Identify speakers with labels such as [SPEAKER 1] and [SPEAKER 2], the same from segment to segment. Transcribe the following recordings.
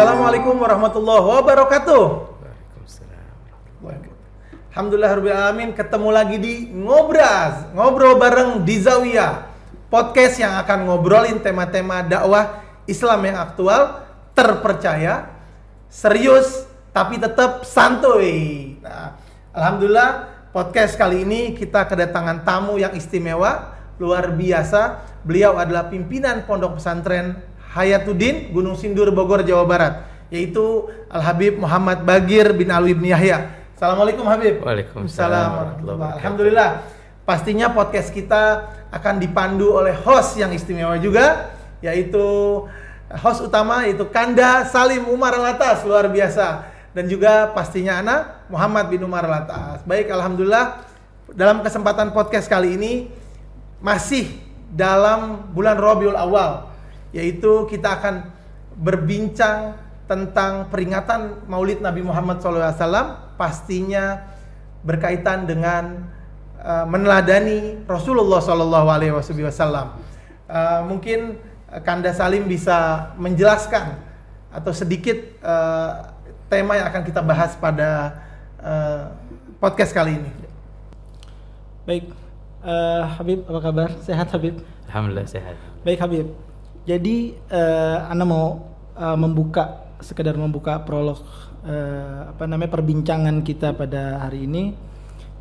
[SPEAKER 1] Assalamualaikum warahmatullahi wabarakatuh. Alhamdulillah Rabbil Alamin ketemu lagi di Ngobras Ngobrol bareng di Zawiyah. Podcast yang akan ngobrolin tema-tema dakwah Islam yang aktual Terpercaya Serius Tapi tetap santuy. Nah, Alhamdulillah podcast kali ini kita kedatangan tamu yang istimewa Luar biasa. Beliau adalah pimpinan Pondok Pesantren Hayatuddin Gunung Sindur Bogor Jawa Barat Yaitu Al-Habib Muhammad Bagir bin Alwi bin Yahya Assalamualaikum Habib.
[SPEAKER 2] Waalaikumsalam
[SPEAKER 1] Alhamdulillah. Pastinya podcast kita akan dipandu oleh host yang istimewa juga yaitu host utama yaitu Kanda Salim Umar Latas luar biasa dan juga pastinya anak Muhammad bin Umar Latas. Baik, alhamdulillah dalam kesempatan podcast kali ini masih dalam bulan Rabiul Awal yaitu kita akan berbincang tentang peringatan Maulid Nabi Muhammad SAW pastinya berkaitan dengan uh, meneladani Rasulullah Wasallam. Uh, mungkin Kanda Salim bisa menjelaskan atau sedikit uh, tema yang akan kita bahas pada uh, podcast kali ini.
[SPEAKER 3] Baik, uh, Habib apa kabar? Sehat Habib?
[SPEAKER 2] Alhamdulillah sehat.
[SPEAKER 3] Baik Habib. Jadi uh, Anda mau uh, membuka sekedar membuka prolog uh, apa namanya perbincangan kita pada hari ini.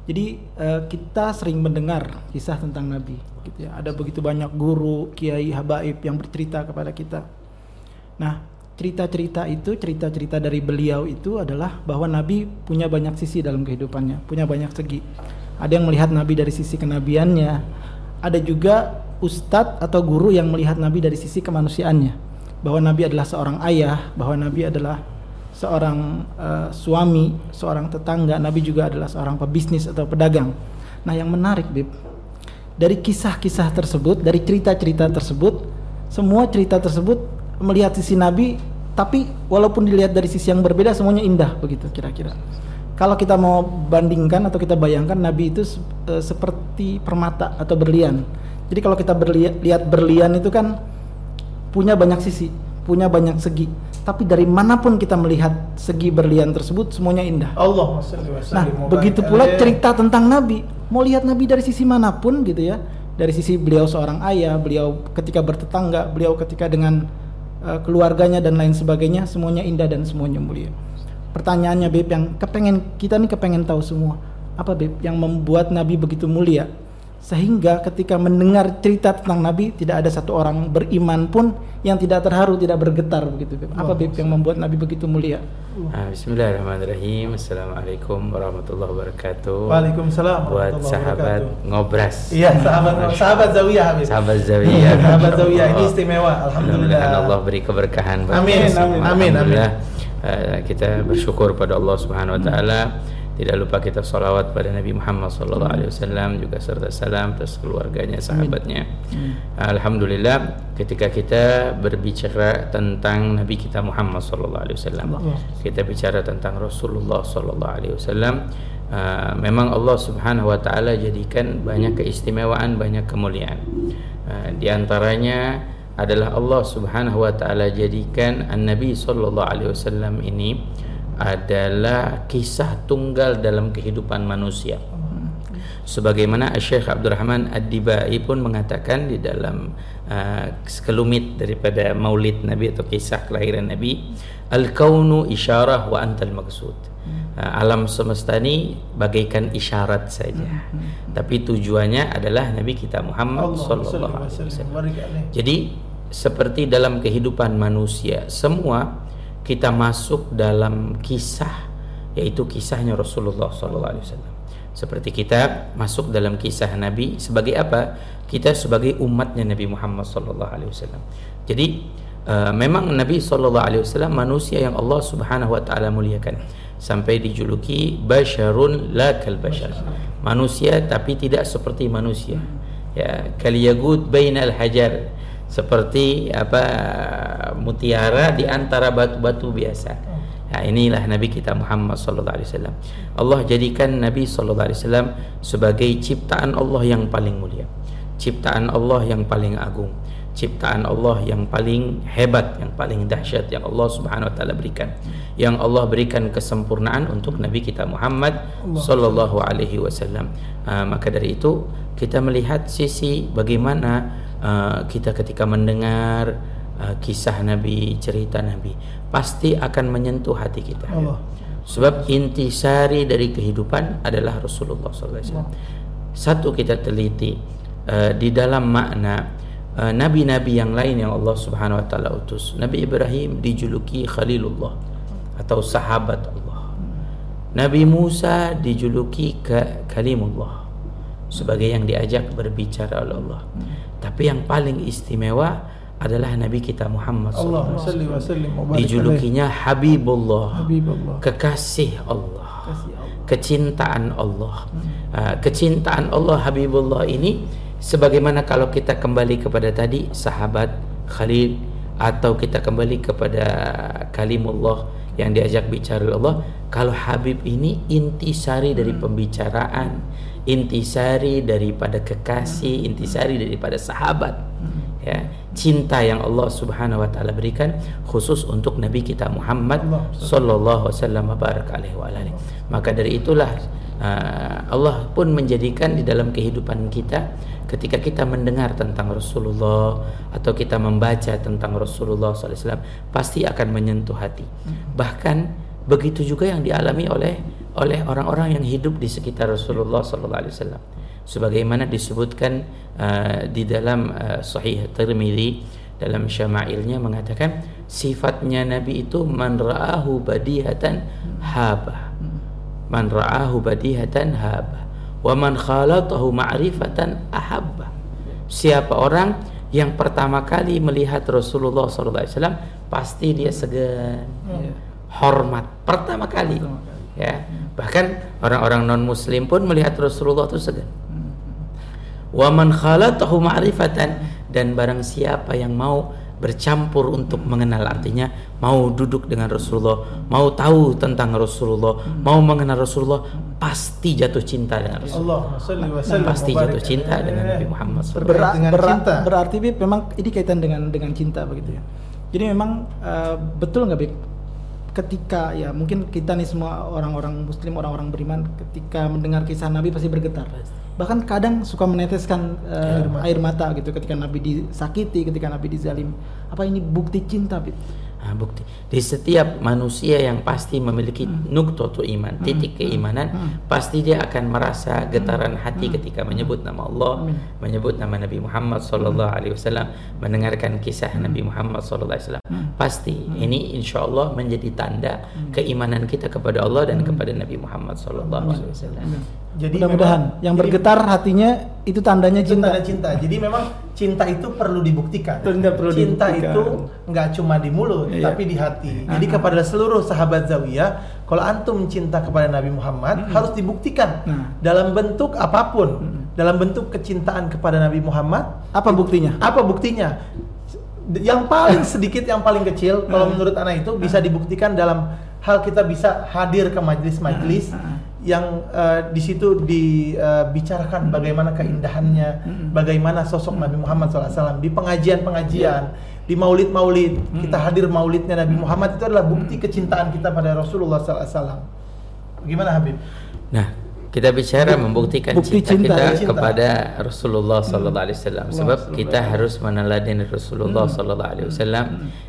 [SPEAKER 3] Jadi uh, kita sering mendengar kisah tentang Nabi, gitu ya. Ada begitu banyak guru, kiai, habaib yang bercerita kepada kita. Nah, cerita-cerita itu, cerita-cerita dari beliau itu adalah bahwa Nabi punya banyak sisi dalam kehidupannya, punya banyak segi. Ada yang melihat Nabi dari sisi kenabiannya, ada juga ustadz atau guru yang melihat Nabi dari sisi kemanusiaannya, bahwa Nabi adalah seorang ayah, bahwa Nabi adalah seorang uh, suami, seorang tetangga, Nabi juga adalah seorang pebisnis atau pedagang. Nah, yang menarik, Bib, dari kisah-kisah tersebut, dari cerita-cerita tersebut, semua cerita tersebut melihat sisi Nabi, tapi walaupun dilihat dari sisi yang berbeda, semuanya indah begitu kira-kira. Kalau kita mau bandingkan atau kita bayangkan Nabi itu uh, seperti permata atau berlian. Jadi kalau kita lihat berlian itu kan punya banyak sisi, punya banyak segi tapi dari mana pun kita melihat segi berlian tersebut semuanya indah.
[SPEAKER 1] Allah
[SPEAKER 3] Nah, begitu pula cerita tentang Nabi. Mau lihat Nabi dari sisi mana pun gitu ya. Dari sisi beliau seorang ayah, beliau ketika bertetangga, beliau ketika dengan uh, keluarganya dan lain sebagainya, semuanya indah dan semuanya mulia. Pertanyaannya Beb yang kepengen kita nih kepengen tahu semua. Apa Beb yang membuat Nabi begitu mulia? Sehingga ketika mendengar cerita tentang Nabi tidak ada satu orang beriman pun yang tidak terharu tidak bergetar begitu apa Bib yang membuat Nabi begitu mulia?
[SPEAKER 2] Ah, Bismillahirrahmanirrahim. Assalamualaikum warahmatullahi wabarakatuh.
[SPEAKER 1] Waalaikumsalam
[SPEAKER 2] buat sahabat ngobras.
[SPEAKER 1] Iya sahabat sahabat zawiyah Habib
[SPEAKER 2] sahabat zawiyah.
[SPEAKER 1] Sahabat zawiyah ini istimewa. Alhamdulillah.
[SPEAKER 2] Allah beri keberkahan
[SPEAKER 1] amin amin amin amin.
[SPEAKER 2] Uh, kita bersyukur pada Allah Subhanahu wa taala tidak lupa kita salawat pada Nabi Muhammad sallallahu alaihi wasallam juga serta salam atas keluarganya, sahabatnya. Amin. Alhamdulillah ketika kita berbicara tentang Nabi kita Muhammad sallallahu alaihi wasallam, kita bicara tentang Rasulullah sallallahu alaihi wasallam, uh, memang Allah Subhanahu wa taala jadikan banyak keistimewaan, banyak kemuliaan. Uh, di antaranya adalah Allah Subhanahu wa taala jadikan An-Nabi sallallahu alaihi wasallam ini adalah kisah tunggal dalam kehidupan manusia. Sebagaimana Syekh Abdurrahman Ad-Dibai pun mengatakan di dalam uh, sekelumit daripada Maulid Nabi atau kisah kelahiran Nabi, al-kaunu isyarah wa antal maksud. Uh, alam semesta ini bagaikan isyarat saja. Tapi tujuannya adalah Nabi kita Muhammad sallallahu alaihi wasallam. Jadi seperti dalam kehidupan manusia, semua kita masuk dalam kisah yaitu kisahnya Rasulullah SAW. Seperti kita masuk dalam kisah Nabi sebagai apa? Kita sebagai umatnya Nabi Muhammad SAW. Jadi uh, memang Nabi SAW manusia yang Allah Subhanahu Wa Taala muliakan sampai dijuluki basharun la kal bashar. Manusia tapi tidak seperti manusia. Ya, kaliyagud bainal hajar seperti apa mutiara di antara batu-batu biasa. Nah, inilah Nabi kita Muhammad sallallahu alaihi wasallam. Allah jadikan Nabi sallallahu alaihi wasallam sebagai ciptaan Allah yang paling mulia. Ciptaan Allah yang paling agung. ciptaan Allah yang paling hebat, yang paling dahsyat yang Allah Subhanahu wa taala berikan. Yang Allah berikan kesempurnaan untuk Nabi kita Muhammad sallallahu alaihi wasallam. Uh, maka dari itu kita melihat sisi bagaimana uh, kita ketika mendengar uh, kisah Nabi, cerita Nabi, pasti akan menyentuh hati kita.
[SPEAKER 1] Allah.
[SPEAKER 2] Sebab intisari dari kehidupan adalah Rasulullah SAW. Satu kita teliti uh, di dalam makna uh, nabi-nabi yang lain yang Allah Subhanahu wa taala utus. Nabi Ibrahim dijuluki Khalilullah atau sahabat Allah. Nabi Musa dijuluki Kalimullah sebagai yang diajak berbicara oleh Allah. Tapi yang paling istimewa adalah Nabi kita Muhammad
[SPEAKER 1] Allah
[SPEAKER 2] SAW. Dijulukinya Habibullah,
[SPEAKER 1] Habibullah.
[SPEAKER 2] kekasih Allah, kecintaan Allah. Ah, kecintaan Allah Habibullah ini sebagaimana kalau kita kembali kepada tadi sahabat Khalil atau kita kembali kepada kalimullah yang diajak bicara oleh Allah kalau Habib ini intisari dari pembicaraan intisari daripada kekasih intisari daripada sahabat ya cinta yang Allah Subhanahu wa taala berikan khusus untuk nabi kita Muhammad sallallahu alaihi wasallam. maka dari itulah Allah pun menjadikan di dalam kehidupan kita ketika kita mendengar tentang Rasulullah atau kita membaca tentang Rasulullah SAW pasti akan menyentuh hati. Bahkan begitu juga yang dialami oleh oleh orang-orang yang hidup di sekitar Rasulullah SAW sebagaimana disebutkan uh, di dalam uh, Sahih Tirmidzi dalam syama'ilnya mengatakan sifatnya Nabi itu man ra'ahu badihatan haba man ra'ahu badihatan haba wa man khalatahu ma'rifatan ahabba. Siapa orang yang pertama kali melihat Rasulullah SAW pasti dia segan hormat. Pertama kali. Ya. Bahkan orang-orang non muslim pun melihat Rasulullah itu segan. Wa man khalatahu ma'rifatan dan barang siapa yang mau bercampur untuk mengenal artinya mau duduk dengan Rasulullah mau tahu tentang Rasulullah mau mengenal Rasulullah pasti jatuh cinta dengan Rasulullah
[SPEAKER 1] Allah sallim
[SPEAKER 2] pasti jatuh cinta dengan Nabi Muhammad
[SPEAKER 1] dengan cinta.
[SPEAKER 3] berarti Bib memang ini kaitan dengan dengan cinta begitu ya. Jadi memang eh, betul nggak Bib? Ketika ya mungkin kita nih semua orang-orang Muslim, orang-orang beriman, ketika mendengar kisah Nabi pasti bergetar. Bahkan kadang suka meneteskan eh, air, mata. gitu ketika Nabi disakiti, ketika Nabi dizalim. Apa ini bukti cinta Bib?
[SPEAKER 2] Nah, bukti. Di setiap manusia yang pasti memiliki nuktotu iman, titik keimanan, pasti dia akan merasa getaran hati ketika menyebut nama Allah, menyebut nama Nabi Muhammad sallallahu alaihi wasallam, mendengarkan kisah Nabi Muhammad sallallahu alaihi wasallam. Pasti ini insya Allah menjadi tanda keimanan kita kepada Allah dan kepada Nabi Muhammad sallallahu alaihi wasallam.
[SPEAKER 1] Jadi
[SPEAKER 3] Mudah-mudahan yang bergetar hatinya itu tandanya
[SPEAKER 1] itu
[SPEAKER 3] cinta.
[SPEAKER 1] tanda cinta. Jadi memang cinta itu perlu dibuktikan.
[SPEAKER 3] Cinta perlu
[SPEAKER 1] cinta
[SPEAKER 3] dibuktikan.
[SPEAKER 1] itu nggak cuma di mulut,
[SPEAKER 3] Iya.
[SPEAKER 1] tapi di hati. Jadi kepada seluruh sahabat Zawiyah, kalau antum cinta kepada Nabi Muhammad harus dibuktikan
[SPEAKER 3] Nah.
[SPEAKER 1] dalam bentuk apa pun. Dalam bentuk kecintaan kepada Nabi Muhammad,
[SPEAKER 3] Apa buktinya?
[SPEAKER 1] apa buktinya? Yang paling sedikit, yang paling kecil, kalau menurut anak itu bisa dibuktikan dalam hal kita bisa hadir ke majelis-majelis yang eh, di situ dibicarakan bagaimana keindahannya, bagaimana sosok Nabi Muhammad SAW di pengajian-pengajian, di maulid-maulid kita hadir maulidnya Nabi Muhammad itu adalah bukti kecintaan kita pada Rasulullah SAW. Bagaimana Habib?
[SPEAKER 2] Nah, kita bicara membuktikan
[SPEAKER 3] bukti
[SPEAKER 2] cinta,
[SPEAKER 3] cinta,
[SPEAKER 2] kita
[SPEAKER 1] cinta.
[SPEAKER 2] kepada Rasulullah sallallahu alaihi wasallam. Sebab kita harus meneladani Rasulullah sallallahu alaihi wasallam.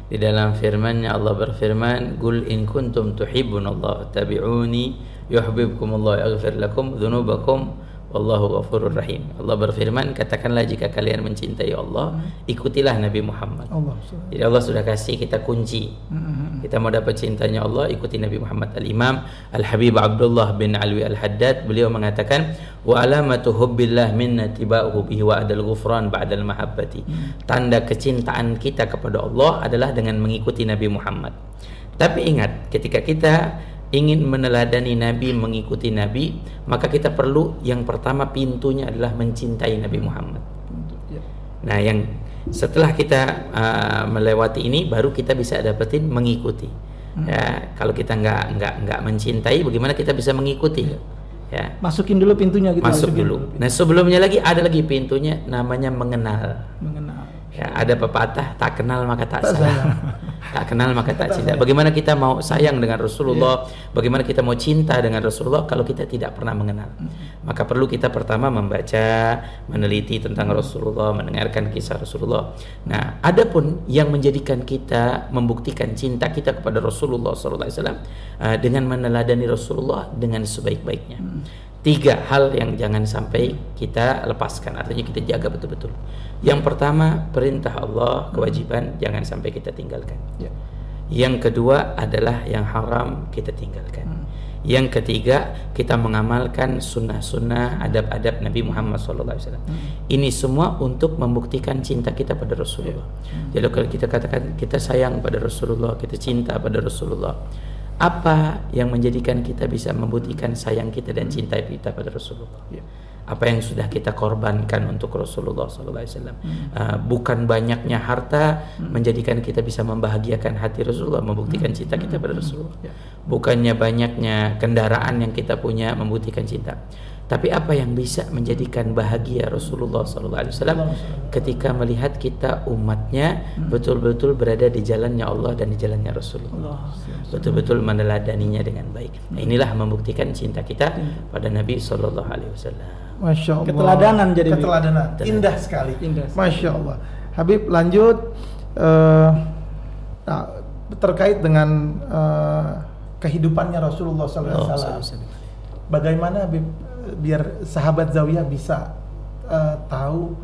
[SPEAKER 2] Di dalam firman-Nya Allah berfirman, "Qul in kuntum tuhibbunallah tabi'uni yuhibbukumullah yaghfir lakum dzunubakum wallahu ghafurur rahim." Allah berfirman, katakanlah jika kalian mencintai Allah, ikutilah Nabi Muhammad.
[SPEAKER 1] Allah.
[SPEAKER 2] Jadi Allah sudah kasih kita kunci. Kita mau dapat cintanya Allah, ikuti Nabi Muhammad Al-Imam Al-Habib Abdullah bin Alwi Al-Haddad beliau mengatakan wa alamatu hubbillah minna tiba'uhu bihi wa adal ghufran ba'dal mahabbati. Tanda kecintaan kita kepada Allah adalah dengan mengikuti Nabi Muhammad. Tapi ingat, ketika kita ingin meneladani Nabi, mengikuti Nabi, maka kita perlu yang pertama pintunya adalah mencintai Nabi Muhammad. Nah, yang setelah kita uh, melewati ini baru kita bisa dapetin mengikuti. Ya, kalau kita nggak nggak nggak mencintai, bagaimana kita bisa mengikuti? Ya,
[SPEAKER 3] Masukin dulu pintunya gitu.
[SPEAKER 2] masuk
[SPEAKER 3] Masukin
[SPEAKER 2] dulu. Nah, sebelumnya lagi ada lagi pintunya namanya mengenal.
[SPEAKER 3] Mengenal.
[SPEAKER 2] Ya, ada pepatah tak kenal maka tak,
[SPEAKER 1] Tak
[SPEAKER 2] sayang.
[SPEAKER 1] sayang.
[SPEAKER 2] tak kenal maka tak cinta. Bagaimana kita mau sayang dengan Rasulullah?
[SPEAKER 1] Iya.
[SPEAKER 2] Bagaimana kita mau cinta dengan Rasulullah kalau kita tidak pernah mengenal? Maka perlu kita pertama membaca, meneliti tentang Rasulullah, mendengarkan kisah Rasulullah. Nah, adapun yang menjadikan kita membuktikan cinta kita kepada Rasulullah SAW uh, dengan meneladani Rasulullah dengan sebaik-baiknya. Tiga hal yang jangan sampai kita lepaskan, artinya kita jaga betul-betul. Yang pertama, perintah Allah, kewajiban jangan sampai kita tinggalkan.
[SPEAKER 3] Ya.
[SPEAKER 2] Yang kedua adalah yang haram kita tinggalkan. Yang ketiga kita mengamalkan sunnah-sunnah adab-adab Nabi Muhammad SAW. Ini semua untuk membuktikan cinta kita pada Rasulullah. Jadi kalau kita katakan kita sayang pada Rasulullah, kita cinta pada Rasulullah, apa yang menjadikan kita bisa membuktikan sayang kita dan cinta kita pada Rasulullah?
[SPEAKER 3] Ya.
[SPEAKER 2] Apa yang sudah kita korbankan untuk Rasulullah SAW? Uh, bukan banyaknya harta menjadikan kita bisa membahagiakan hati Rasulullah, membuktikan cinta kita pada Rasulullah.
[SPEAKER 3] Ya.
[SPEAKER 2] Bukannya banyaknya kendaraan yang kita punya membuktikan cinta. Tapi apa yang bisa menjadikan bahagia Rasulullah SAW ketika melihat kita umatnya betul-betul berada di jalannya Allah dan di jalannya Rasulullah betul-betul meneladaninya dengan baik. Nah, inilah membuktikan cinta kita pada Nabi Wasallam.
[SPEAKER 1] Masya Allah.
[SPEAKER 3] Keteladanan jadi.
[SPEAKER 1] Keteladanan. Indah sekali.
[SPEAKER 3] Indah sekali.
[SPEAKER 1] Masya Allah. Habib lanjut eh, nah, terkait dengan eh, kehidupannya Rasulullah SAW.
[SPEAKER 2] Oh, SAW.
[SPEAKER 1] Bagaimana Habib biar sahabat Zawiyah bisa eh, tahu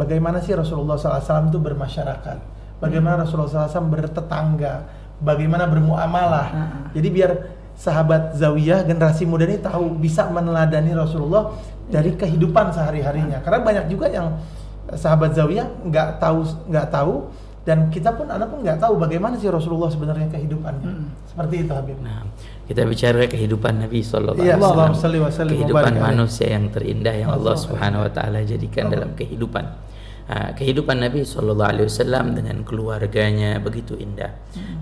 [SPEAKER 1] bagaimana sih Rasulullah SAW itu bermasyarakat, bagaimana Rasulullah SAW bertetangga, bagaimana bermuamalah. Jadi biar sahabat Zawiyah generasi muda ini tahu bisa meneladani Rasulullah dari kehidupan sehari-harinya. Karena banyak juga yang sahabat Zawiyah nggak tahu nggak tahu dan kita pun anak pun nggak tahu bagaimana sih Rasulullah sebenarnya kehidupannya. Seperti itu Habib.
[SPEAKER 2] Nah, kita bicara kehidupan Nabi Sallallahu
[SPEAKER 1] Iya,
[SPEAKER 2] Alaihi Wasallam.
[SPEAKER 1] Allahumma salli wa sallim wa
[SPEAKER 2] Kehidupan manusia yang terindah yang Allah
[SPEAKER 1] Allah.
[SPEAKER 2] Subhanahu Wa Taala jadikan dalam kehidupan. Ah, kehidupan Nabi Sallallahu Alaihi Wasallam dengan keluarganya begitu indah,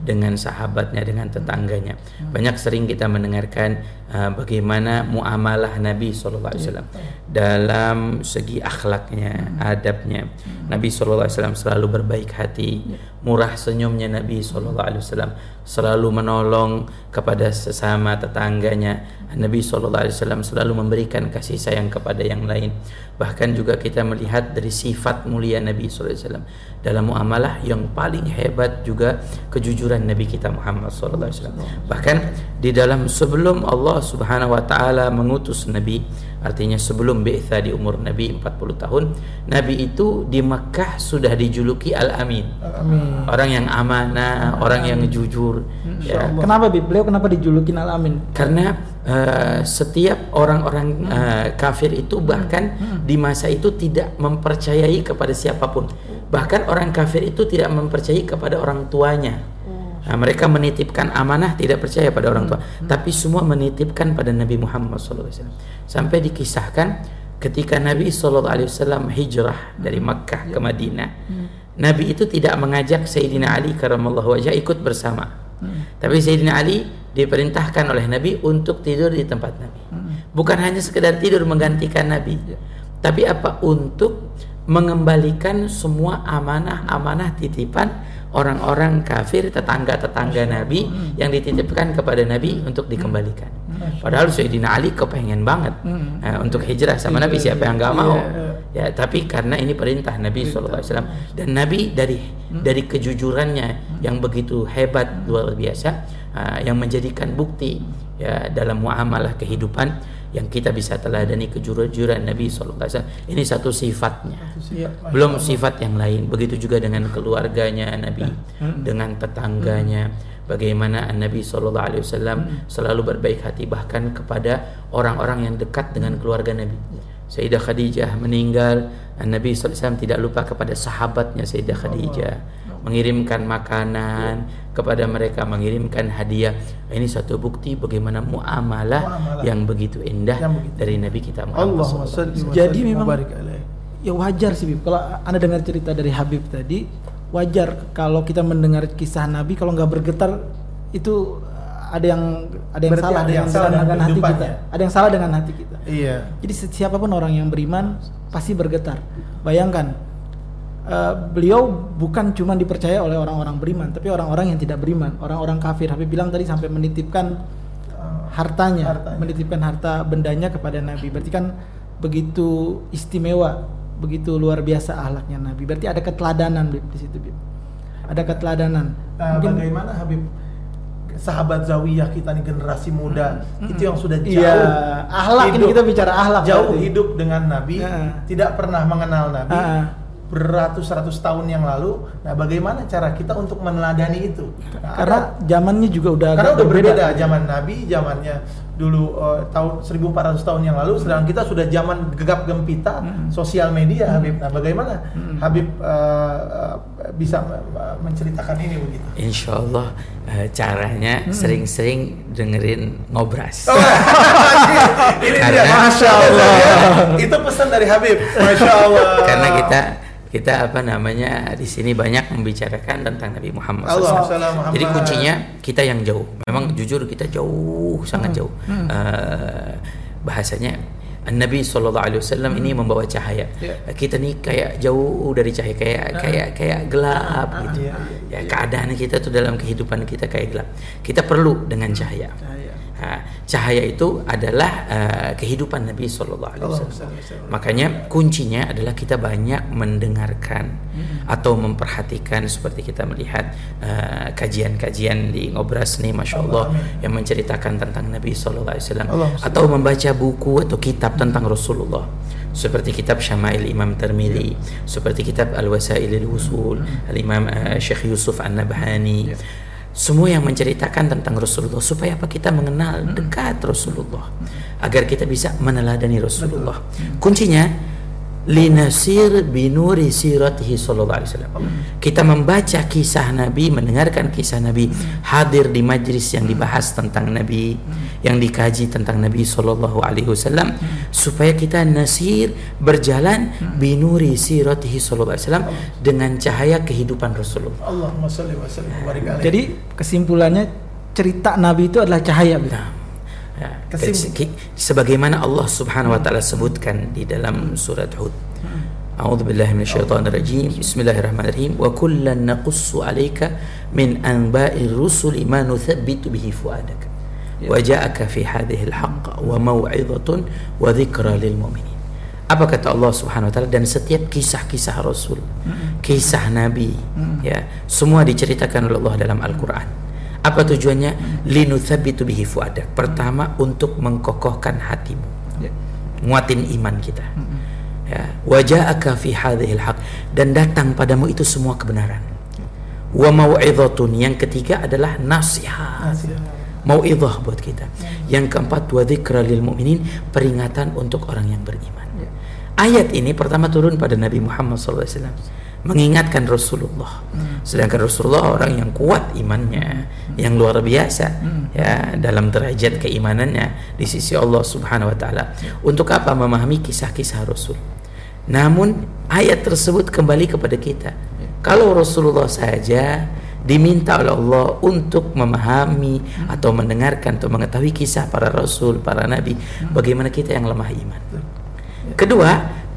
[SPEAKER 2] dengan sahabatnya, dengan tetangganya. Banyak sering kita mendengarkan ah, bagaimana muamalah Nabi Sallallahu Alaihi Wasallam. Dalam segi akhlaknya, adabnya. Nabi Sallallahu Alaihi Wasallam selalu berbaik hati, murah senyumnya Nabi Sallallahu Alaihi Wasallam selalu menolong kepada sesama tetangganya. Nabi Sallallahu Alaihi Wasallam selalu memberikan kasih sayang kepada yang lain. Bahkan juga kita melihat dari sifat mulia Nabi Sallallahu Alaihi Wasallam dalam muamalah yang paling hebat juga kejujuran Nabi kita Muhammad Sallallahu Alaihi Wasallam. Bahkan di dalam sebelum Allah Subhanahu Wa Taala mengutus Nabi, artinya sebelum bi'tha di umur Nabi 40 tahun, Nabi itu di Mekah sudah dijuluki Al-Amin.
[SPEAKER 1] Amin.
[SPEAKER 2] Orang yang amanah, orang yang jujur. Ya,
[SPEAKER 3] Kenapa? Beliau kenapa dijulukin Al-Amin?
[SPEAKER 2] karena eh, setiap orang-orang eh, kafir itu bahkan di masa itu tidak mempercayai kepada siapa pun. Bahkan orang kafir itu tidak mempercayai kepada orang tuanya. Nah, mereka menitipkan amanah tidak percaya pada orang tua, tapi semua menitipkan pada Nabi Muhammad SAW. Sampai dikisahkan ketika Nabi SAW hijrah dari Makkah ke Madinah, Nabi itu tidak mengajak Sayyidina Ali karramallahu wajah ikut bersama. Tapi Sayyidina Ali diperintahkan oleh Nabi untuk tidur di tempat Nabi. Bukan hanya sekedar tidur menggantikan Nabi, tapi apa untuk mengembalikan semua amanah-amanah titipan orang-orang kafir tetangga-tetangga Nabi yang dititipkan kepada Nabi untuk dikembalikan. Padahal Sayyidina Ali kepengen banget eh, untuk hijrah sama Nabi. Siapa yang nggak mau. Ya, tapi karena ini perintah Nabi SAW dan Nabi dari dari kejujurannya yang begitu hebat luar biasa uh, yang menjadikan bukti ya dalam muamalah kehidupan yang kita bisa teladani kejujuran Nabi SAW. Ini satu sifatnya.
[SPEAKER 3] Iya.
[SPEAKER 2] Belum sifat yang lain. Begitu juga dengan keluarganya Nabi, dengan tetangganya. Bagaimana Nabi Shallallahu Alaihi Wasallam selalu berbaik hati bahkan kepada orang-orang yang dekat dengan keluarga Nabi. Sayyidah Khadijah meninggal, Nabi SAW tidak lupa kepada sahabatnya Sayyidah Khadijah mengirimkan makanan kepada mereka, mengirimkan hadiah. Ini satu bukti bagaimana muamalah,
[SPEAKER 1] Muamalah.
[SPEAKER 2] yang begitu indah
[SPEAKER 1] Yang begitu.
[SPEAKER 2] dari Nabi kita Muhammad
[SPEAKER 1] Allahumma
[SPEAKER 2] SAW.
[SPEAKER 3] Jadi memang-. Ya wajar sih Bib. Kalau anda dengar cerita dari Habib tadi, wajar kalau kita mendengar kisah Nabi kalau nggak bergetar itu ada yang ada yang
[SPEAKER 1] Berarti
[SPEAKER 3] salah
[SPEAKER 1] ada
[SPEAKER 3] dengan,
[SPEAKER 1] yang salah
[SPEAKER 3] dengan hati kita. Ada yang salah dengan hati kita.
[SPEAKER 1] Iya.
[SPEAKER 3] Jadi si- siapa pun orang yang beriman pasti bergetar. Bayangkan eh, beliau bukan cuma dipercaya oleh orang-orang beriman, tapi orang-orang yang tidak beriman, orang-orang kafir. Habib bilang tadi sampai menitipkan hartanya,
[SPEAKER 1] Hartanya.
[SPEAKER 3] menitipkan harta bendanya kepada Nabi. Berarti kan begitu istimewa, begitu luar biasa ahlaknya Nabi. Berarti ada keteladanan Bib, di situ, Bib. Ada keteladanan.
[SPEAKER 1] Nah,
[SPEAKER 3] Mungkin
[SPEAKER 1] bagaimana Habib sahabat zawiyah kita nih generasi muda itu yang sudah jauh
[SPEAKER 3] Iya, ahlak ini
[SPEAKER 1] hidup-
[SPEAKER 3] kita bicara ahlak
[SPEAKER 1] jauh
[SPEAKER 3] berarti.
[SPEAKER 1] hidup dengan Nabi
[SPEAKER 3] Heeh.
[SPEAKER 1] tidak pernah mengenal Nabi
[SPEAKER 3] Heeh.
[SPEAKER 1] Beratus-ratus tahun yang lalu nah bagaimana cara kita untuk meneladani itu? Nah,
[SPEAKER 3] karena
[SPEAKER 1] ada-
[SPEAKER 3] zamannya juga udah
[SPEAKER 1] karena
[SPEAKER 3] agak
[SPEAKER 1] udah berbeda. zaman Nabi zamannya dulu eh, tahun 1400 tahun yang lalu sedangkan kita sudah zaman gegap gempita sosial media Habib. Nah bagaimana Habib eh, eh, bisa menceritakan ini begitu?
[SPEAKER 2] Insya Allah caranya sering-sering dengerin ngobras.
[SPEAKER 1] Oh, ini dia,
[SPEAKER 2] Karena-
[SPEAKER 1] masya Allah. Itu pesan dari Habib, masya Allah.
[SPEAKER 2] Karena kita kita apa namanya di sini banyak membicarakan tentang Nabi Muhammad
[SPEAKER 1] Allah,
[SPEAKER 2] SAW. Jadi kuncinya kita yang jauh. Memang jujur kita jauh sangat jauh. Eh, bahasanya Nabi Shallallahu Alaihi Wasallam ini membawa cahaya.
[SPEAKER 1] Ya.
[SPEAKER 2] Kita nih kayak jauh dari cahaya kayak kayak kayak gelap gitu.
[SPEAKER 1] iya,
[SPEAKER 2] ya keadaan kita tuh dalam kehidupan kita kayak gelap. Kita perlu dengan cahaya.
[SPEAKER 1] Cahaya.
[SPEAKER 2] Nah, cahaya itu adalah eh, kehidupan Nabi Shallallahu Alaihi
[SPEAKER 1] Allah Wasallam.
[SPEAKER 2] Makanya kuncinya adalah kita banyak mendengarkan atau memperhatikan seperti kita melihat eh, kajian-kajian di ngobras nih, masya Allah,
[SPEAKER 1] amin.
[SPEAKER 2] yang menceritakan tentang Nabi Shallallahu Alaihi Wasallam
[SPEAKER 1] Allah
[SPEAKER 2] atau membaca buku atau kitab tentang Rasulullah seperti kitab Syama'il Imam Tirmidzi, seperti kitab Al-Wasailil Wusul, Al-Imam eh, Syekh Yusuf An-Nabhani. Semua yang menceritakan tentang Rasulullah supaya apa? Kita mengenal dekat Rasulullah. Agar kita bisa meneladani Rasulullah. Kuncinya linasir binuri siratihi sallallahu alaihi wasallam. Kita membaca kisah Nabi, mendengarkan kisah Nabi, hadir di majlis yang dibahas tentang Nabi, yang dikaji tentang Nabi sallallahu alaihi wasallam supaya kita nasir berjalan binuri siratihi sallallahu alaihi wasallam dengan cahaya kehidupan Rasulullah.
[SPEAKER 1] Allahumma salli wa sallim wa barik alaihi.
[SPEAKER 3] Jadi kesimpulannya cerita Nabi itu adalah cahaya.
[SPEAKER 2] Nah, ya,
[SPEAKER 1] Kesim-
[SPEAKER 2] sebagaimana Allah Subhanahu wa taala sebutkan di dalam surat Hud. A'udzu billahi minasyaitonir rajim. Bismillahirrahmanirrahim. Wa kullan naqussu 'alaika min anba'ir rusuli ma nuthabbitu bihi fuadak. Wa ja'aka fi hadhihi al-haqq wa mau'izatun wa dzikra lil mu'minin. Apa kata Allah Subhanahu wa taala dan setiap kisah-kisah Rasul, kisah Nabi, ya, semua diceritakan oleh Allah dalam Al-Qur'an. Apa tujuannya? Linuthabitu bihi fuadak. Pertama untuk mengkokohkan hatimu,
[SPEAKER 3] Ya.
[SPEAKER 2] nguatin iman kita. Ya, waja'aka fi hadhil haq dan datang padamu itu semua kebenaran. Wa mau'izatun yang ketiga adalah nasihat. Mau'izah buat kita. Yang keempat wa dzikra lil mu'minin peringatan untuk orang yang beriman. Ayat ini pertama turun pada Nabi Muhammad SAW mengingatkan Rasulullah. Sedangkan Rasulullah orang yang kuat imannya, yang luar biasa ya dalam derajat keimanannya di sisi Allah Subhanahu wa taala. Untuk apa memahami kisah-kisah Rasul? Namun ayat tersebut kembali kepada kita. Kalau Rasulullah saja diminta oleh Allah untuk memahami atau mendengarkan atau mengetahui kisah para rasul, para nabi, bagaimana kita yang lemah iman. Kedua,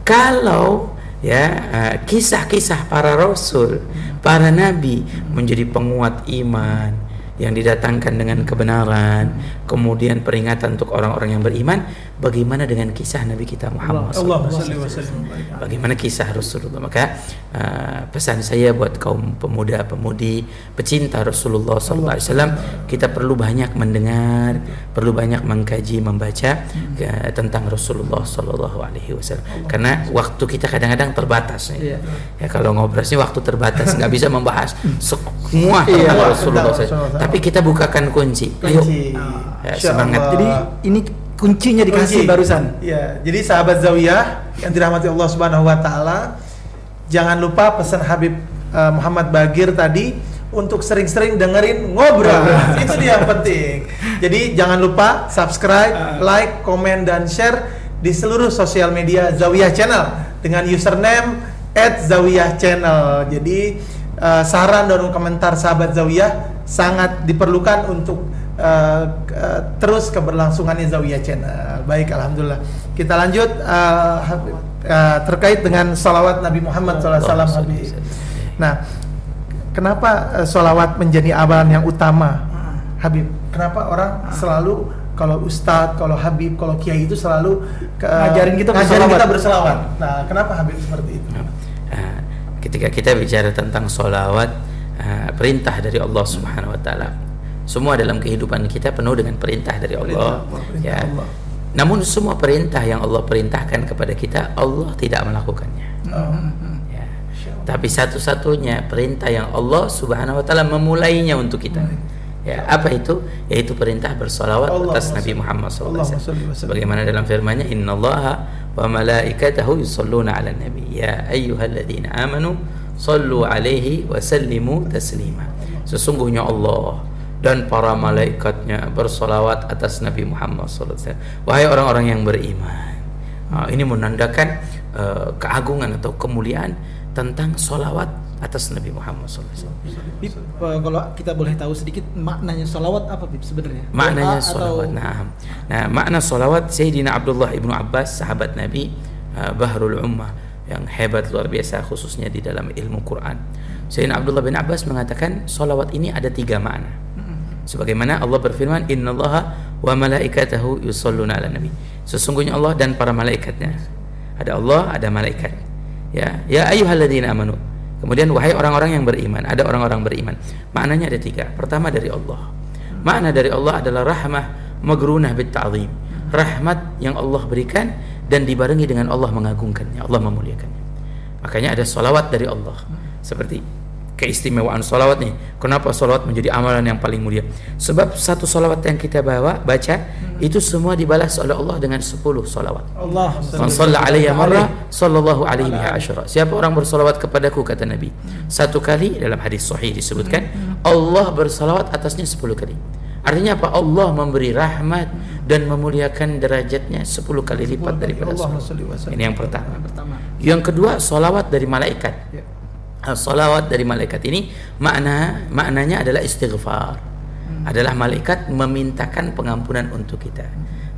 [SPEAKER 2] kalau ya eh, kisah-kisah para rasul, para nabi menjadi penguat iman yang didatangkan dengan kebenaran, kemudian peringatan untuk orang-orang yang beriman, bagaimana dengan kisah Nabi kita Muhammad SAW? Bagaimana kisah Rasulullah? Maka uh, pesan saya buat kaum pemuda-pemudi pecinta Rasulullah SAW, kita perlu banyak mendengar, perlu banyak mengkaji, membaca uh, tentang Rasulullah Sallallahu Alaihi Wasallam. Karena waktu kita kadang-kadang terbatas.
[SPEAKER 3] Iya.
[SPEAKER 2] Ya kalau ngobrolnya waktu terbatas, nggak bisa membahas semua
[SPEAKER 3] Iya.
[SPEAKER 2] tentang Rasulullah
[SPEAKER 1] Tentang
[SPEAKER 2] SAW. Tapi kita bukakan kunci. Ayo.
[SPEAKER 1] Kunci.
[SPEAKER 2] Ya, semangat.
[SPEAKER 1] Allah.
[SPEAKER 3] Jadi ini kuncinya dikasih
[SPEAKER 1] Kunci.
[SPEAKER 3] barusan.
[SPEAKER 1] Iya, jadi sahabat Zawiyah yang dirahmati Allah Subhanahu wa taala, jangan lupa pesan Habib eh, Muhammad Bagir tadi untuk sering-sering dengerin ngobrol. Itu dia yang penting. Jadi jangan lupa subscribe, like, komen dan share di seluruh sosial media Zawiyah Channel dengan username @zawiyah_channel. Jadi eh, saran dan komentar sahabat Zawiyah sangat diperlukan untuk uh, uh, terus keberlangsungannya Zawiyah Channel. Baik, alhamdulillah. Kita lanjut uh, uh, terkait dengan salawat Nabi Muhammad SAW. Habib. Nah, kenapa uh, salawat menjadi amalan yang utama, Habib? Kenapa orang selalu kalau ustadz, kalau Habib, kalau kiai itu selalu
[SPEAKER 3] ke, ngajarin kita
[SPEAKER 1] ngajarin kita berselawat. Nah, kenapa Habib seperti itu?
[SPEAKER 2] Ketika kita bicara tentang solawat, uh, perintah dari Allah Subhanahu Wa Taala, semua dalam kehidupan kita penuh dengan perintah dari Allah. Perintah, perintah ya. Allah. Namun semua perintah yang Allah perintahkan kepada kita, Allah tidak melakukannya. Oh. Ya. Tapi satu-satunya perintah yang Allah Subhanahu Wa Taala memulainya untuk kita. Hmm Ya, apa itu? Yaitu perintah bersolawat Allah atas Nabi Muhammad SAW. Sebagaimana dalam firman-Nya, Inna Allah wa malaikatahu yusalluna ala nabi. Ya ayyuhalladzina amanu sallu alaihi wa sallimu taslima. Sesungguhnya dan para malaikatnya bersolawat atas Nabi Muhammad SAW. Wahai orang-orang yang beriman. Nah, ini menandakan uh, keagungan atau kemuliaan tentang solawat atas Nabi Muhammad SAW.
[SPEAKER 3] Bib, kalau kita boleh tahu sedikit maknanya solawat apa Bib sebenarnya?
[SPEAKER 2] Maknanya solawat. Atau... Nah, nah makna solawat Sayyidina Abdullah ibnu Abbas sahabat Nabi uh, Bahrul Ummah yang hebat luar biasa khususnya di dalam ilmu Quran. Sayyidina Abdullah bin Abbas mengatakan solawat ini ada tiga makna. Sebagaimana Allah berfirman, Inna Allah wa malaikatahu yusalluna ala nabi. Sesungguhnya Allah dan para malaikatnya. Ada Allah, ada malaikat. Ya, ya ayyuhalladzina amanu Kemudian wahai orang-orang yang beriman, ada orang-orang beriman. Maknanya ada tiga. Pertama dari Allah. Makna dari Allah adalah rahmah magrunah bit ta'zim. Rahmat yang Allah berikan dan dibarengi dengan Allah mengagungkannya, Allah memuliakannya. Makanya ada salawat dari Allah. Seperti keistimewaan solawat nih. Kenapa solawat menjadi amalan yang paling mulia? Sebab satu solawat yang kita bawa baca hmm. itu semua dibalas oleh Allah dengan sepuluh solawat. Allah. Man alaihi sallallahu alaihi biha asyara. Siapa orang bersolawat kepadaku kata Nabi satu kali dalam hadis sahih disebutkan hmm. Allah bersolawat atasnya sepuluh kali. Artinya apa? Allah memberi rahmat dan memuliakan derajatnya sepuluh kali lipat daripada Allah. Ini yang pertama. Yang kedua, solawat dari malaikat. Ya salawat dari malaikat ini makna maknanya adalah istighfar. Hmm. adalah malaikat memintakan pengampunan untuk kita.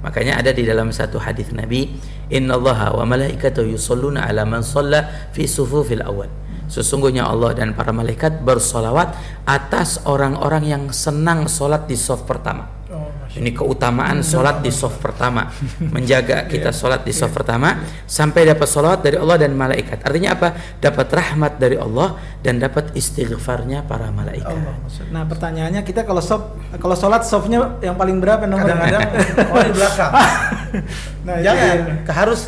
[SPEAKER 2] Makanya ada di dalam satu hadis Nabi innallaha wa malaikatahu yusalluna ala man shalla fi sufufil awal sesungguhnya Allah dan para malaikat bersolawat atas orang-orang yang senang solat di soft pertama ini keutamaan sholat di soft pertama, menjaga kita sholat di soft pertama sampai dapat sholat dari Allah dan malaikat. Artinya apa? Dapat rahmat dari Allah dan dapat istighfarnya para malaikat.
[SPEAKER 3] Nah pertanyaannya kita kalau soft kalau sholat softnya yang paling berapa nomor?
[SPEAKER 1] Kadang-kadang oh di belakang. nah, jangan harus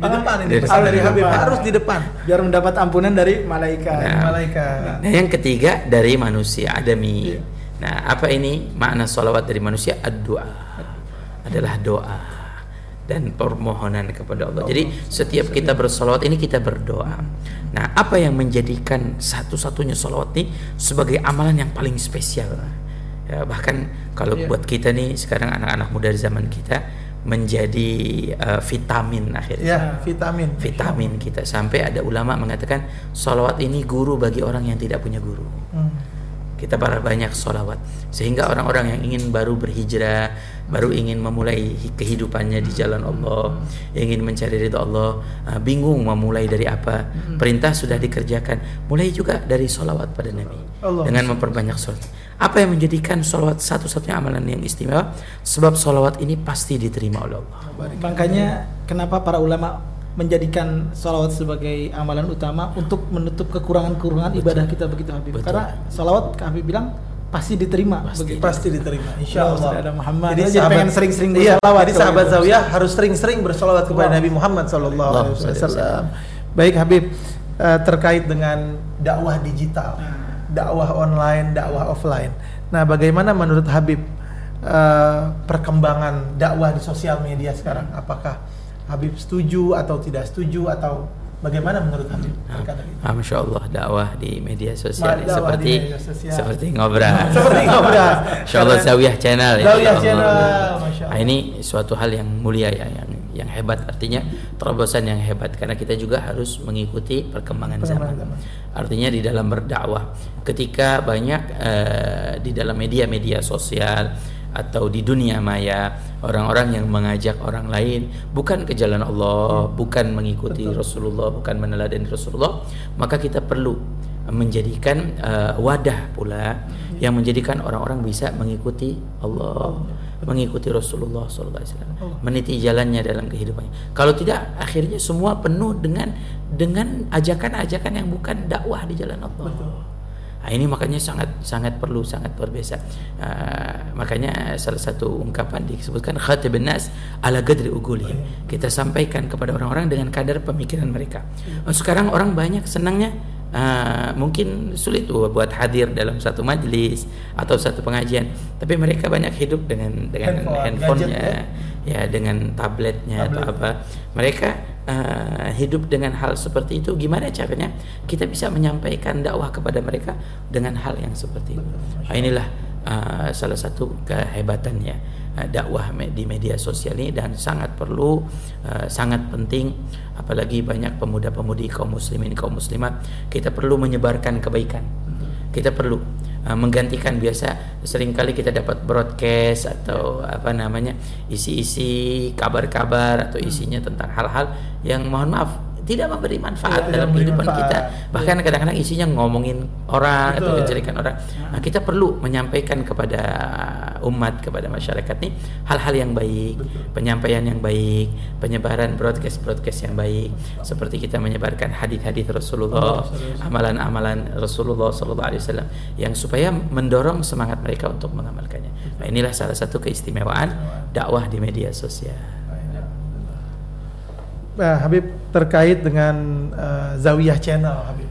[SPEAKER 1] di depan ini pesan dari Habib harus di depan
[SPEAKER 3] biar mendapat ampunan dari malaikat.
[SPEAKER 2] Nah, malaikat. Nah yang ketiga dari manusia adami. Iya Nah, apa ini makna salawat dari manusia? Ad-doa adalah doa dan permohonan kepada Allah. Jadi setiap kita bersolawat ini kita berdoa. Nah, apa yang menjadikan satu-satunya solawat ini sebagai amalan yang paling spesial? Ya, bahkan kalau yeah. buat kita nih sekarang anak-anak muda di zaman kita menjadi uh, vitamin akhirnya.
[SPEAKER 1] Ya, vitamin.
[SPEAKER 2] Vitamin kita sampai ada ulama mengatakan solawat ini guru bagi orang yang tidak punya guru. Hmm kita para banyak sholawat. Sehingga orang-orang yang ingin baru berhijrah baru ingin memulai kehidupannya di jalan Allah ingin mencari ridho Allah uh, bingung memulai dari apa. Perintah sudah dikerjakan. Mulai juga dari sholawat pada Nabi. Allah. dengan memperbanyak sholat. Apa yang menjadikan sholawat satu-satunya amalan yang istimewa? Sebab sholawat ini pasti diterima oleh Allah.
[SPEAKER 3] Makanya kenapa para ulama menjadikan salawat sebagai amalan utama untuk menutup kekurangan-kekurangan ibadah kita begitu Habib. Betul. Karena salawat Habib bilang pasti diterima
[SPEAKER 1] pasti, begitu. pasti diterima insya Allah.
[SPEAKER 3] Ada Muhammad.
[SPEAKER 1] Jadi, jadi pengen sering-sering iya, jadi sahabat Zawiyah harus sering-sering bersalawat kepada Nabi Muhammad sallallahu alaihi wasallam. Baik Habib uh, terkait dengan dakwah digital hmm. dakwah online dakwah offline. Nah bagaimana menurut Habib uh, perkembangan dakwah di sosial media sekarang? Apakah Habib setuju atau tidak setuju atau bagaimana menurut Habib?
[SPEAKER 2] Ah, Masya Allah dakwah di media sosial Ma, seperti media sosial. seperti ngobrol
[SPEAKER 1] seperti ngobrol
[SPEAKER 2] Insya Allah Zawiyah Channel
[SPEAKER 1] ya. Zawiyah Channel Masya
[SPEAKER 2] Allah. Nah, ini suatu hal yang mulia ya yang yang hebat. Artinya terobosan yang hebat karena kita juga harus mengikuti perkembangan zaman. Artinya di dalam berdakwah ketika banyak uh, di dalam media-media sosial atau di dunia maya orang-orang yang mengajak orang lain bukan ke jalan Allah, bukan mengikuti Betul. Rasulullah, bukan meneladani Rasulullah, maka kita perlu menjadikan uh, wadah pula yang menjadikan orang-orang bisa mengikuti Allah, mengikuti Rasulullah SAW, meniti jalannya dalam kehidupannya. Kalau tidak, akhirnya semua penuh dengan dengan ajakan-ajakan yang bukan dakwah di jalan Allah. Betul. Nah, ini makanya sangat sangat perlu sangat luar biasa. Uh, makanya salah satu ungkapan disebutkan khatibun nas ala gadri ugulihim. Kita sampaikan kepada orang-orang dengan kadar pemikiran mereka. Oh, sekarang orang banyak senangnya uh, mungkin sulit buat hadir dalam satu majelis atau satu pengajian. Tapi mereka banyak hidup dengan dengan Handphone, handphonenya ya. ya dengan tabletnya Tablet. atau apa. Mereka uh, hidup dengan hal seperti itu. Gimana caranya kita bisa menyampaikan dakwah kepada mereka dengan hal yang seperti itu? Nah, inilah uh, salah satu kehebatannya dakwah di media sosial ini dan sangat perlu uh, sangat penting apalagi banyak pemuda-pemudi kaum muslimin kaum muslimat kita perlu menyebarkan kebaikan. Kita perlu uh, menggantikan biasa sering kali kita dapat broadcast atau apa namanya isi-isi kabar-kabar atau isinya tentang hal-hal yang mohon maaf tidak memberi manfaat tidak dalam kehidupan manfaat. kita. Bahkan kadang-kadang isinya ngomongin orang Betul. atau menjelekan orang. Nah kita perlu menyampaikan kepada umat kepada masyarakat nih hal-hal yang baik Betul. penyampaian yang baik penyebaran broadcast broadcast yang baik. Seperti kita menyebarkan hadis-hadis Rasulullah amalan-amalan Rasulullah Sallallahu Alaihi Wasallam yang supaya mendorong semangat mereka untuk mengamalkannya. Nah inilah salah satu keistimewaan. dakwah di media sosial
[SPEAKER 1] uh, Habib terkait dengan uh, Zawiyah Channel Habib.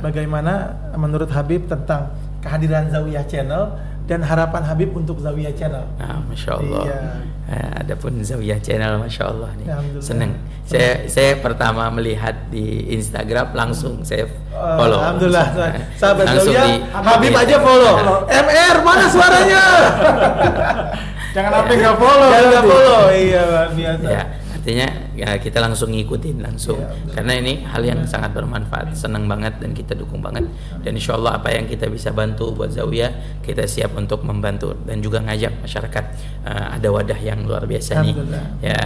[SPEAKER 1] Bagaimana menurut Habib tentang kehadiran Zawiyah Channel dan harapan Habib untuk Zawiyah Channel?
[SPEAKER 2] Ah, Masya Allah. Iya. Uh, adapun Zawiyah Channel, Masya Allah nih. Seneng. Saya saya pertama melihat di Instagram langsung saya follow.
[SPEAKER 1] Uh, Alhamdulillah. Sahabat Zawiyah, Habib aja follow. MR mana suaranya? Jangan sampai nggak follow. Jangan nggak follow. Iya biasa. Ya
[SPEAKER 2] artinya ya kita langsung ngikutin langsung. Ya, karena ini hal yang sangat bermanfaat. Senang banget dan kita dukung banget. Dan insya Allah apa yang kita bisa bantu buat Zawiyah kita siap untuk membantu dan juga ngajak masyarakat uh, ada wadah yang luar biasa nih. Ya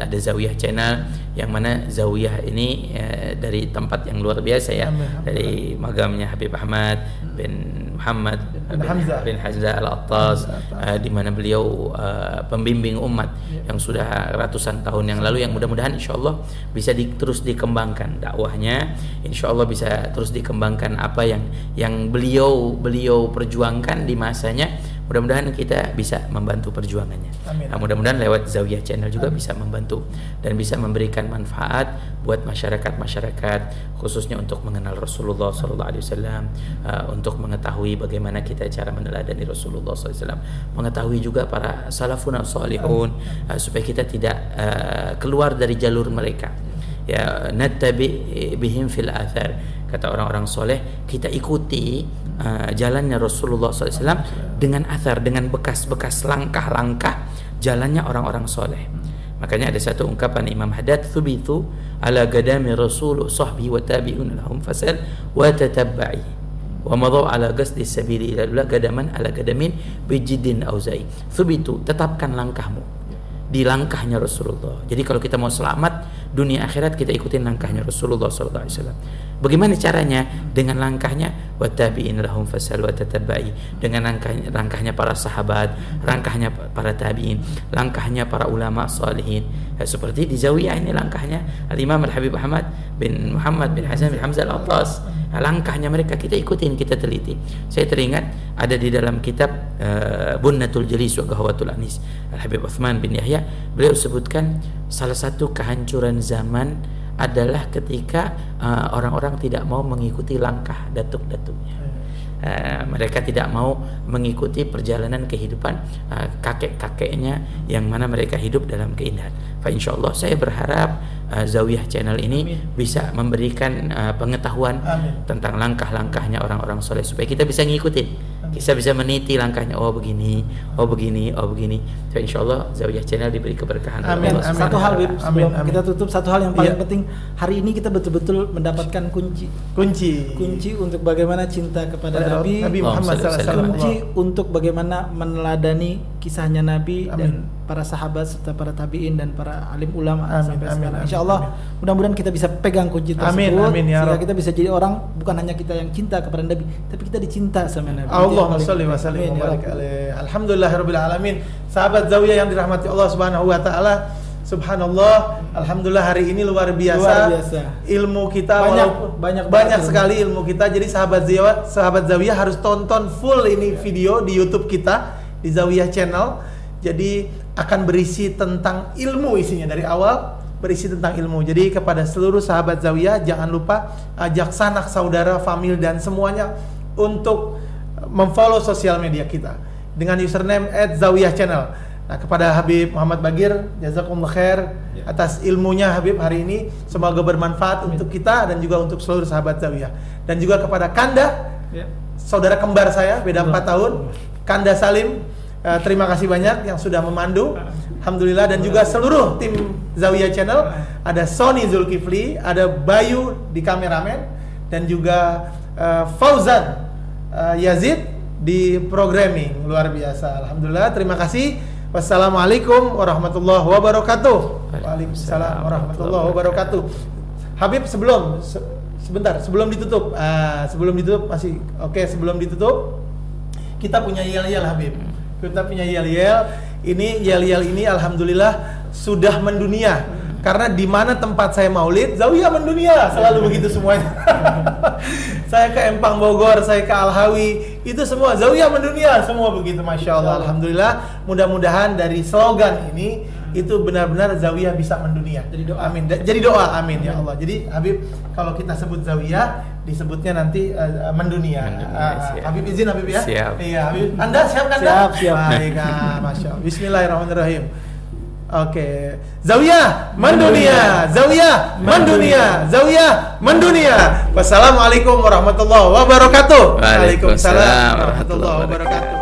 [SPEAKER 2] ada Zawiyah channel yang mana Zawiyah ini ya, dari tempat yang luar biasa ya. Dari magamnya Habib Ahmad bin Muhammad bin, Hamzah. Bin Hamzah Al-Attas uh, di mana beliau uh, pembimbing umat ya. yang sudah ratusan tahun yang lalu yang mudah-mudahan insya Allah bisa di, terus dikembangkan dakwahnya. Insya Allah bisa terus dikembangkan apa yang yang beliau beliau perjuangkan di masanya mudah-mudahan kita bisa membantu perjuangannya. Nah, mudah-mudahan lewat Zawiyah Channel juga Amin. bisa membantu dan bisa memberikan manfaat buat masyarakat-masyarakat khususnya untuk mengenal Rasulullah SAW, uh, untuk mengetahui bagaimana kita cara meneladani Rasulullah SAW, mengetahui juga para salafun salihun uh, supaya kita tidak uh, keluar dari jalur mereka. Ya, nattabi bihim fil athar. Kata orang-orang soleh kita ikuti uh, jalannya Rasulullah SAW dengan athar dengan bekas-bekas langkah-langkah jalannya orang-orang soleh. Makanya ada satu ungkapan Imam Haddad thubitu ala gadami rasul sahbi wa tabi'un lahum fasal wa tatabba'i wa madau ala qasdi sabili ila gadaman ala gadamin bijidin auzai thubitu tetapkan langkahmu di langkahnya Rasulullah. Jadi kalau kita mau selamat dunia akhirat kita ikutin langkahnya Rasulullah SAW. Bagaimana caranya? Dengan langkahnya watabiin lahum fasal watatabai. Dengan langkahnya, langkahnya para sahabat, langkahnya para tabiin, langkahnya para ulama salihin. Ya, seperti di Zawiyah ini langkahnya Al Imam Al Habib Ahmad bin Muhammad bin Hasan bin Hamzah Al Attas langkahnya mereka kita ikutin kita teliti. Saya teringat ada di dalam kitab uh, Bunnatul Jalis wa Gahwatul Anis. Al Habib Uthman bin Yahya beliau sebutkan salah satu kehancuran zaman adalah ketika uh, orang-orang tidak mau mengikuti langkah datuk-datuknya Uh, mereka tidak mau mengikuti perjalanan kehidupan uh, kakek-kakeknya yang mana mereka hidup dalam keindahan. Fa insyaallah saya berharap uh, Zawiyah Channel ini bisa memberikan uh, pengetahuan
[SPEAKER 1] Amin.
[SPEAKER 2] tentang langkah-langkahnya orang-orang soleh supaya kita bisa ngikutin kita bisa meniti langkahnya oh begini oh begini oh begini so insya Allah Zawiyah Channel diberi keberkahan
[SPEAKER 1] Amin,
[SPEAKER 2] Allah
[SPEAKER 1] amin.
[SPEAKER 3] satu hal Bib,
[SPEAKER 1] Amin, amin.
[SPEAKER 3] kita tutup satu hal yang paling
[SPEAKER 1] Iya.
[SPEAKER 3] penting hari ini kita betul-betul mendapatkan kunci
[SPEAKER 1] Kunci.
[SPEAKER 3] kunci untuk bagaimana cinta kepada
[SPEAKER 1] Pada
[SPEAKER 3] Nabi,
[SPEAKER 1] Nabi Muhammad
[SPEAKER 2] sallallahu alaihi
[SPEAKER 1] SAW.
[SPEAKER 3] kunci untuk bagaimana meneladani kisahnya Nabi
[SPEAKER 1] Amin.
[SPEAKER 3] dan para sahabat serta para tabiin dan para alim ulama
[SPEAKER 1] Amin,
[SPEAKER 3] sampai
[SPEAKER 1] amin,
[SPEAKER 3] sekarang. Insya Allah mudah-mudahan kita bisa pegang kunci tersebut
[SPEAKER 1] Amin, amin, ya
[SPEAKER 3] sehingga kita bisa jadi orang bukan hanya kita yang cinta kepada Nabi tapi kita dicinta sama Nabi.
[SPEAKER 1] Allahumma sholli wa sallim wa
[SPEAKER 3] ya
[SPEAKER 1] barik
[SPEAKER 3] Rabb.
[SPEAKER 1] alaih. Alhamdulillahirabbil alamin. Sahabat Zawiyah yang dirahmati Allah Subhanahu wa taala. Subhanallah, alhamdulillah hari ini luar biasa.
[SPEAKER 3] Luar biasa.
[SPEAKER 1] Ilmu kita
[SPEAKER 3] Banyak,
[SPEAKER 1] walaupun
[SPEAKER 3] banyak
[SPEAKER 1] banyak sekali ilmu kita. Jadi sahabat Zawiyah, sahabat Zawiyah harus tonton full ini video di YouTube kita di Zawiyah Channel. Jadi akan berisi tentang ilmu isinya dari awal berisi tentang ilmu. Jadi kepada seluruh sahabat Zawiyah jangan lupa ajak sanak saudara, famil dan semuanya untuk memfollow sosial media kita dengan username @zawiyah_channel. Nah, kepada Habib Muhammad Bagir, jazakumullah khair
[SPEAKER 3] Ya.
[SPEAKER 1] atas ilmunya Habib hari ini. Semoga bermanfaat untuk kita dan juga untuk seluruh sahabat Zawiyah. Dan juga kepada Kanda,
[SPEAKER 3] Ya.
[SPEAKER 1] saudara kembar saya, beda. 4 tahun. Kanda Salim, eh, terima kasih banyak yang sudah memandu. Alhamdulillah dan juga seluruh tim Zawiyah Channel. Ada Sony Zulkifli, ada Bayu di kameramen dan juga eh, Fauzan eh, Yazid di programming luar biasa. Alhamdulillah, terima kasih. Wassalamualaikum warahmatullahi wabarakatuh. Waalaikumsalam warahmatullahi wabarakatuh. Habib sebelum se- sebentar sebelum ditutup ah, sebelum ditutup masih oke sebelum ditutup kita punya yel-yel Habib. Kita punya yel-yel. Ini yel-yel ini alhamdulillah sudah mendunia. Karena di mana tempat saya maulid, Zawiyah mendunia, selalu begitu semuanya. saya ke Empang Bogor, saya ke Al-Hawi, itu semua Zawiyah mendunia, semua begitu, masya Allah. Alhamdulillah, mudah-mudahan dari slogan ini itu benar-benar Zawiyah bisa mendunia.
[SPEAKER 3] Jadi doa.
[SPEAKER 1] Amin. Jadi doa, amin ya Allah. Jadi Habib, kalau kita sebut Zawiyah, disebutnya nanti eh, mendunia.
[SPEAKER 2] Mendunia, siap.
[SPEAKER 1] Habib izin Habib ya.
[SPEAKER 2] Siap.
[SPEAKER 1] Iya, Habib. Anda siap kan?
[SPEAKER 3] Siap, siap.
[SPEAKER 1] Baik, ah, masya Allah. Bismillahirrahmanirrahim. Oke, Zawiyah mendunia, Zawiyah mendunia, Zawiyah mendunia. Wassalamualaikum warahmatullahi wabarakatuh.
[SPEAKER 2] Waalaikumsalam warahmatullahi wabarakatuh.